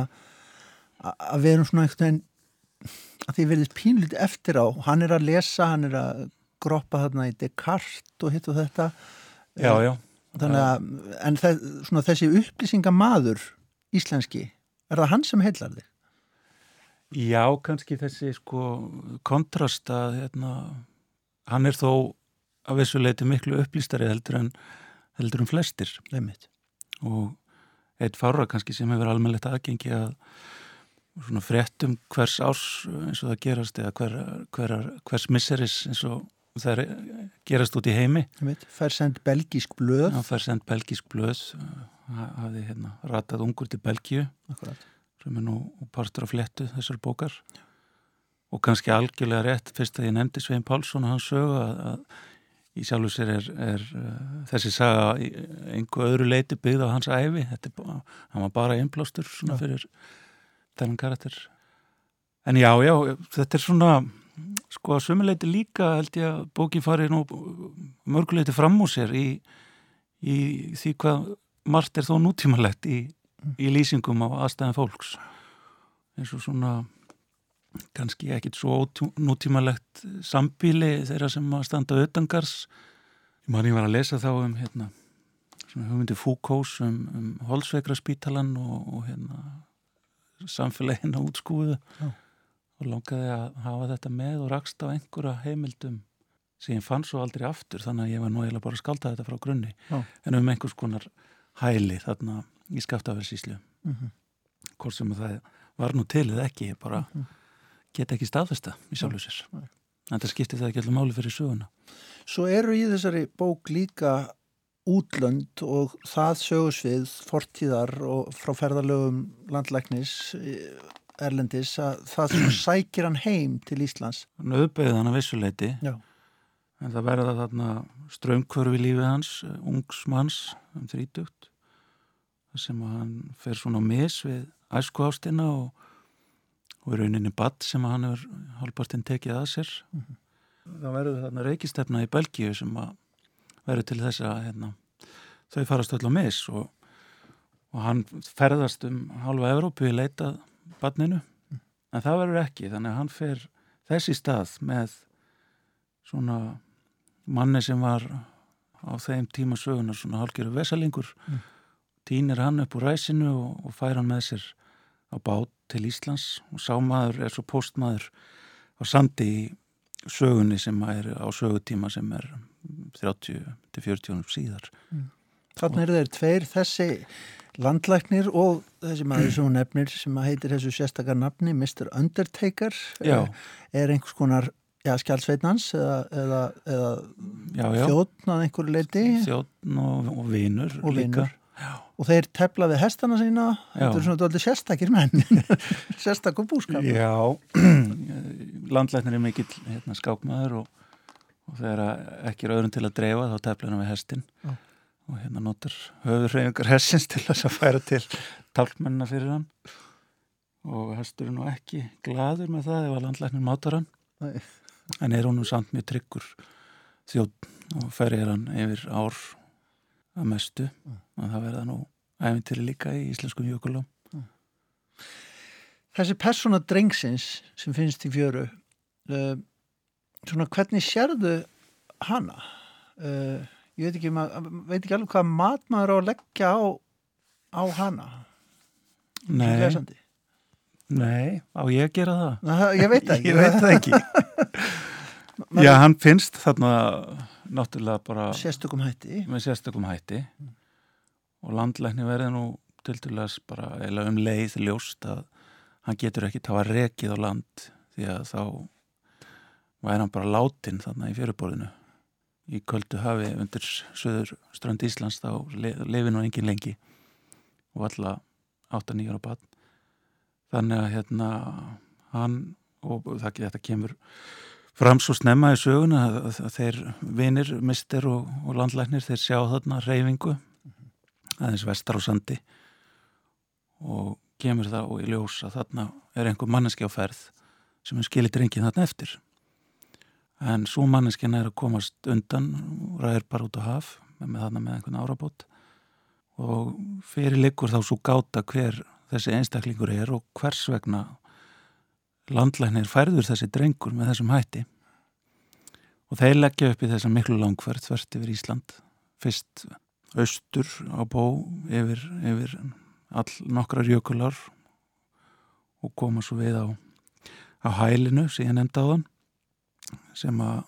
að við erum svona einhvern veginn að því verðist pínlítið eftir á hann er að lesa, hann er að groppa þarna í Descartes og hitt og þetta Já, já. Þannig að, en það, svona, þessi upplýsingamaður íslenski, er það hann sem heillar þig? Já, kannski þessi sko kontrast að hérna, hann er þó að vissu leiti miklu upplýstari heldur en, heldur en flestir. Leimitt. Og eitt fára kannski sem hefur almennlegt aðgengi að svona fréttum hvers árs eins og það gerast eða hver, hver, hvers misseris eins og það er gerast út í heimi. Leimitt. Fær send belgísk blöð. Já, fær send belgísk blöð, hafði hérna ratað ungur til Belgíu. Akkurat. sem er nú partur af flettu þessar bókar. Og kannski algjörlega rétt fyrst að ég nefndi Svein Pálsson og hans sögu að, að í sjálfu sér er, er uh, þessi saga einhver öðru leiti byggð á hans æfi þetta hann var bara einblástur svona fyrir þennan karakter. En já, já, þetta er svona sko að sömuleiti líka held ég að bókin fari nú mörguleiti fram úr sér í, í því hvað margt er þó nútímalegt í í lýsingum á aðstæðan fólks. Eins og svona kannski ekkit svo nútímalegt sambíli þeirra sem að standa auðangars mann ég var að lesa þá um hérna svona hugmyndi Foucaults um, um Holsveikra spítalan og, og hérna samfélagina útskúðu Já. og langaði að hafa þetta með og rakst á einhverja heimildum sem ég fann svo aldrei aftur þannig að ég var nú eiginlega bara að skalda þetta frá grunni. Já. en um einhvers konar hæli þarna í skaftaversislu mm -hmm. hvort sem það var nú til eða ekki bara mm -hmm. get ekki staðfesta í sjálfu sér en það skipti það ekki allir máli fyrir söguna Svo eru í þessari bók líka útlönd og það sögursvið fortíðar og frá ferðalögum landlæknis Erlendis að það sækir hann heim til Íslands Hann auðbeigði hann að vissuleiti Já. En það verða þarna strömkvörfi lífið hans ungsmanns um þrítugt sem hann fer svona mis við æsku ástina og, og er rauninni badd sem hann er halvpartinn tekið að sér mm -hmm. það verður þarna reykistefna í Belgíu sem að verður til þess að hérna, þau farast öll á mis og, og hann ferðast um halva Evrópu í leitað badninu mm. en það verður ekki þannig að hann fer þessi stað með svona manni sem var á þeim tíma sögunar svona hálfgerðu vesalingur mm týnir hann upp úr ræsinu og, og fær hann með sér á bát til Íslands og sámaður er svo postmaður á sandi í sögunni sem er á sögutíma sem er 30-40 síðar. Mm. Þannig eru þeir tveir þessi landlæknir og þessi maður sem hún nefnir sem heitir þessu sérstakar nafni Mr. Undertaker já. er einhvers konar já, skjálfsveitnans eða, eða, eða þjóttn að einhverju leiti þjóttn og, og vinur og líka. vinur. og þeir tefla við hestana sína. Þetta er svona doldið sérstakir menn. Sérstakku búskap Já, landlæknir er mikill hérna, skákmaður og, og þegar ekki er öðrun til að dreifa þá tefla hann við hestin Já. og hérna notur höfður hreyfingar hessins til að færa til tálkmennina fyrir hann. Og hestur er nú ekki gladur með það ef að landlæknir mátar hann. Nei. En er honum samt mjög tryggur þjótt og ferir hann yfir ár að mestu. Mm. og það verða nú æfintyri líka í íslenskum jökulum. Mm. Þessi persóna drengsins sem finnst í fjöru uh, svona hvernig sérðu hana? Uh, ég veit ekki, veit ekki alveg hvað mat maður á að leggja á, á hana? Nei Nei, á ég að gera það? Ég veit það ekki. Ég veit það ekki. Já, hann finnst þarna náttúrulega bara sérstökum hætti. með sérstökum hætti. Og landlækni verði nú til dælas bara eða um leið ljóst að hann getur ekki tafa rekið á land því að þá væri hann bara látin þarna í fyrirborðinu. Í köldu hafi undir söður strand Íslands þá lefi nú engin lengi. Og alla 8-9 ára bann þannig að hérna hann og það, þetta kemur fram svo snemma í söguna að, að þeir vinir, mister og, og landlæknir þeir sjá þarna reyfingu aðeins vestar á sandi og kemur það og í ljós að þarna er einhver manneski á ferð sem er skilir drengin þarna eftir. En svo manneskina er að komast undan og ræðir bara út á haf með þarna með einhvern árabót. Og fyrir likur þá svo gáta hver þessi einstaklingur er og hvers vegna landlæknir færður þessi drengur með þessum hætti. Og þeir leggja upp í þessa miklu langferð þvert yfir Ísland. Fyrst austur á bó yfir, yfir all nokkrar jökular og koma svo við á, á hælinu sem ég nefndi á þann sem að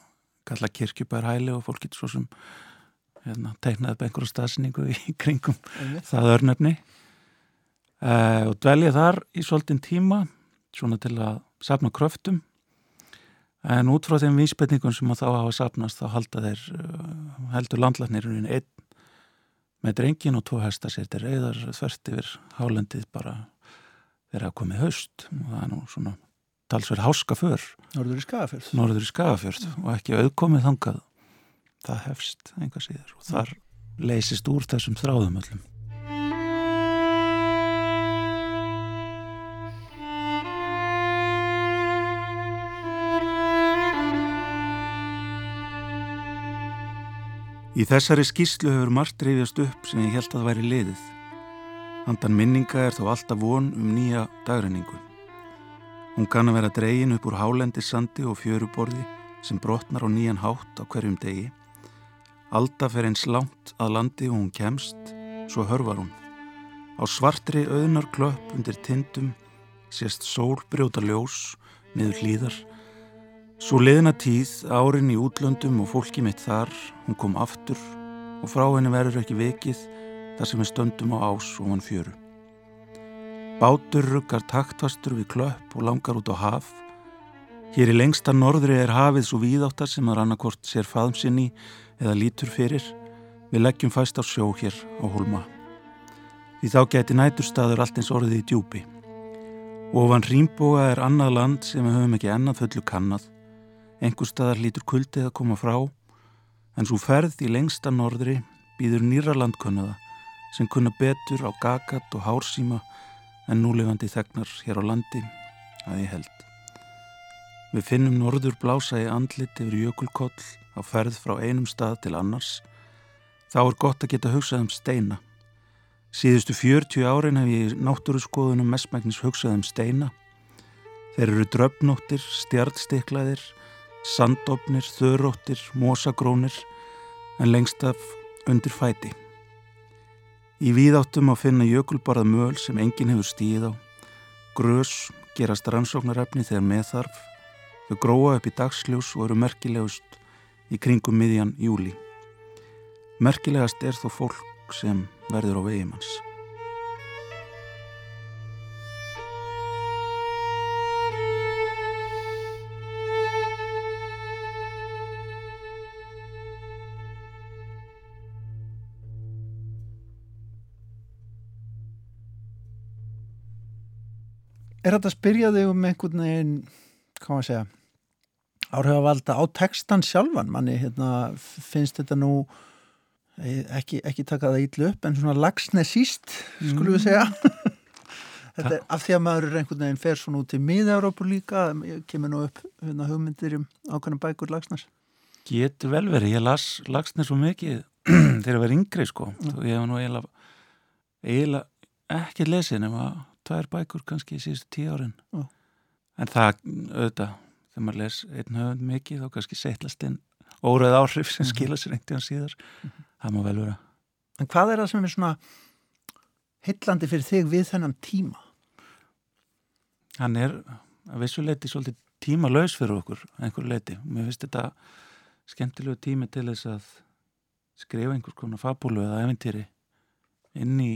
kalla kirkjubær hæli og fólk getur svo sem hérna, teiknaði upp einhverju stafsningu í kringum það örnefni uh, og dvelja þar í svolítinn tíma svona til að sapna kröftum. En út frá þeim vísbendingum sem að þá hafa sapnast þá halda þeir uh, heldur landlæknirinn einn með drengin og tvo hesta sér til reyðar þvert yfir hálendið bara þeirra komið haust. Og það er nú svona talsverð háska för Norður í Skagafjörð. Norður í Skagafjörð og ekki auðkomið þangað. Það hefst enga síður og þar leysist úr þessum þráðum öllum Í þessari skýslu hefur margt reyðjast upp sem ég held að væri liðið. Handan minninga er þó alltaf von um nýja dagrenningu. Hún kann að vera dregin upp úr hálendi sandi og fjöruborði sem brotnar á nýjan hátt á hverjum degi. Alda fer eins langt að landi og hún kemst, svo hörvar hún. Á svartri auðnar klöpp undir tindum sést sól brjóta ljós niður hlýðar Svo leðina tíð, árin í útlöndum og fólki mitt þar, hún kom aftur og frá henni verður ekki vekið þar sem við stöndum á ás og hann fjöru. Bátur ruggar taktastur við klöpp og langar út á haf. Hér í lengsta norðri er hafið svo víðáttar sem að rannakort sér faðmsinni eða lítur fyrir. Við leggjum fæst á sjó hér á Hólma. Því þá geti næturstaður allt eins orðið í djúpi. Ofan Rýmbóa er annað land sem við höfum ekki ennað fullu kannad Engur staðar lítur kuldið að koma frá en svo ferð í lengsta norðri býður nýra landkunnaða sem kunna betur á gagat og hársíma en núlefandi þegnar hér á landi að ég held. Við finnum norður blása í andlit yfir jökulkoll á ferð frá einum stað til annars. Þá er gott að geta hugsað um steina. Síðustu 40 árin hef ég náttúru skoðunum mestmæknis hugsað um steina. Þeir eru dröfnóttir, stjartstiklaðir sandofnir, þöróttir, mósagrónir en lengst af undir fæti. Í víðáttum á finna jökulbarað möl sem enginn hefur stíð á, grös gerast rannsóknarefni þegar meðþarf, þau gróa upp í dagsljós og eru merkilegust í kringum miðjan júli. Merkilegast er þó fólk sem verður á vegimanns. Er þetta að spyrja þig um einhvern veginn, hvað maður segja, áhrifavalda á textan sjálfan? Manni hérna, finnst þetta nú ekki, ekki taka það ítlu upp, en svona lagsne síst, skulum við segja. þetta er af því að maður er einhvern veginn fer svona út í miða-Európu líka, kemur nú upp hérna, hugmyndir um ákveðnum bækur lagsnes. Getur vel verið, ég las lagsnes svo mikið þegar ég var yngri sko, og ég hef nú eiginlega, eiginlega ekki lesið nema tvær bækur kannski í síðustu tíu árin Já. en það auðvitað þegar maður les einn höfund mikið þá kannski seitlast inn óreð áhrif sem Mhm. skila sér einhvern síðar það má vel vera En hvað er það sem er svona hillandi fyrir þig við þennan tíma? hann er að vissu leiti svolítið tíma laus fyrir okkur einhverju leiti og mér finnst þetta skemmtilegu tími til þess að skrifa einhvers konar fabúlu eða eventýri inn í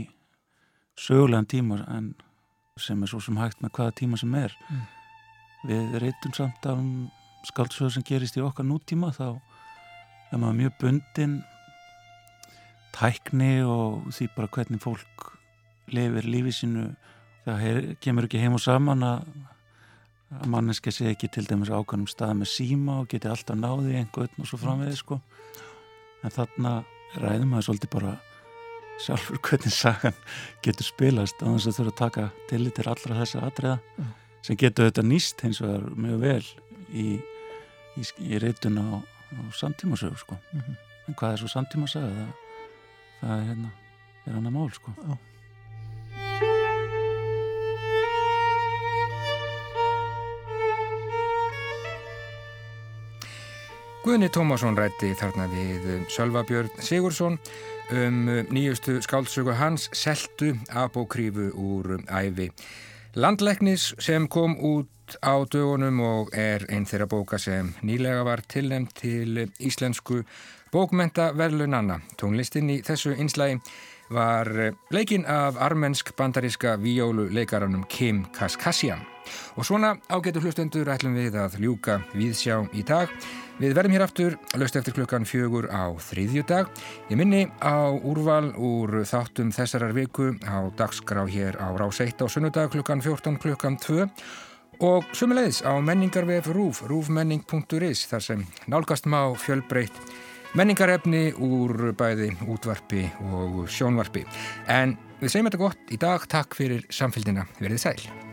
sögulegan tíma en sem er svo sem hægt með hvaða tíma sem er. Mm. við reytum samt af skaldsöðu sem gerist í okkar nútíma þá er maður mjög bundin tækni og því bara hvernig fólk lifir lífið sínu. Það kemur ekki heim og saman að að manneska sé ekki til dæmis ákvæmum stað með síma og geti alltaf náði einhvern og svo framvegið sko. En þarna ræðum að svolítið bara sjálfur hvernig sagan getur spilast á þess að þurfa að taka tillit til allra þessa atriða mm. sem getur þetta nýst hins vegar mjög vel í, í, í reytun á, á samtímasögur sko. Mm -hmm. en hvað er svo samtímasaga? Það, það er hérna er hann að mál sko. Já. Guðni Tómasson rætti þarna við Sölvabjörn Sigursson um nýjustu skáldsöku hans Seltu apokrífu úr æfi Landleiknis sem kom út á dögunum og er einn þeirra bóka sem nýlega var tilnæmt til íslensku bókmentaverlunanna. Tónlistin í þessu einslægi var leikinn af armensk-bandaríska víjóluleikaranum Kim Kaskasjan. Og svona ágetur hlustendur ætlum við að ljúka viðsjá í dag. Við verðum hér aftur löst eftir klukkan fjögur á þriðju dag. Ég minni á úrval úr þáttum þessarar viku á dagskrá hér á Rás 1 á sunnudag klukkan 14 klukkan 2 og sumulegis á menningarvef rúf, rúfmenning.is þar sem nálgast má fjölbreytt menningarefni úr bæði útvarpi og sjónvarpi. En við segjum þetta gott í dag. Takk fyrir samfélgina. Verðið sæl.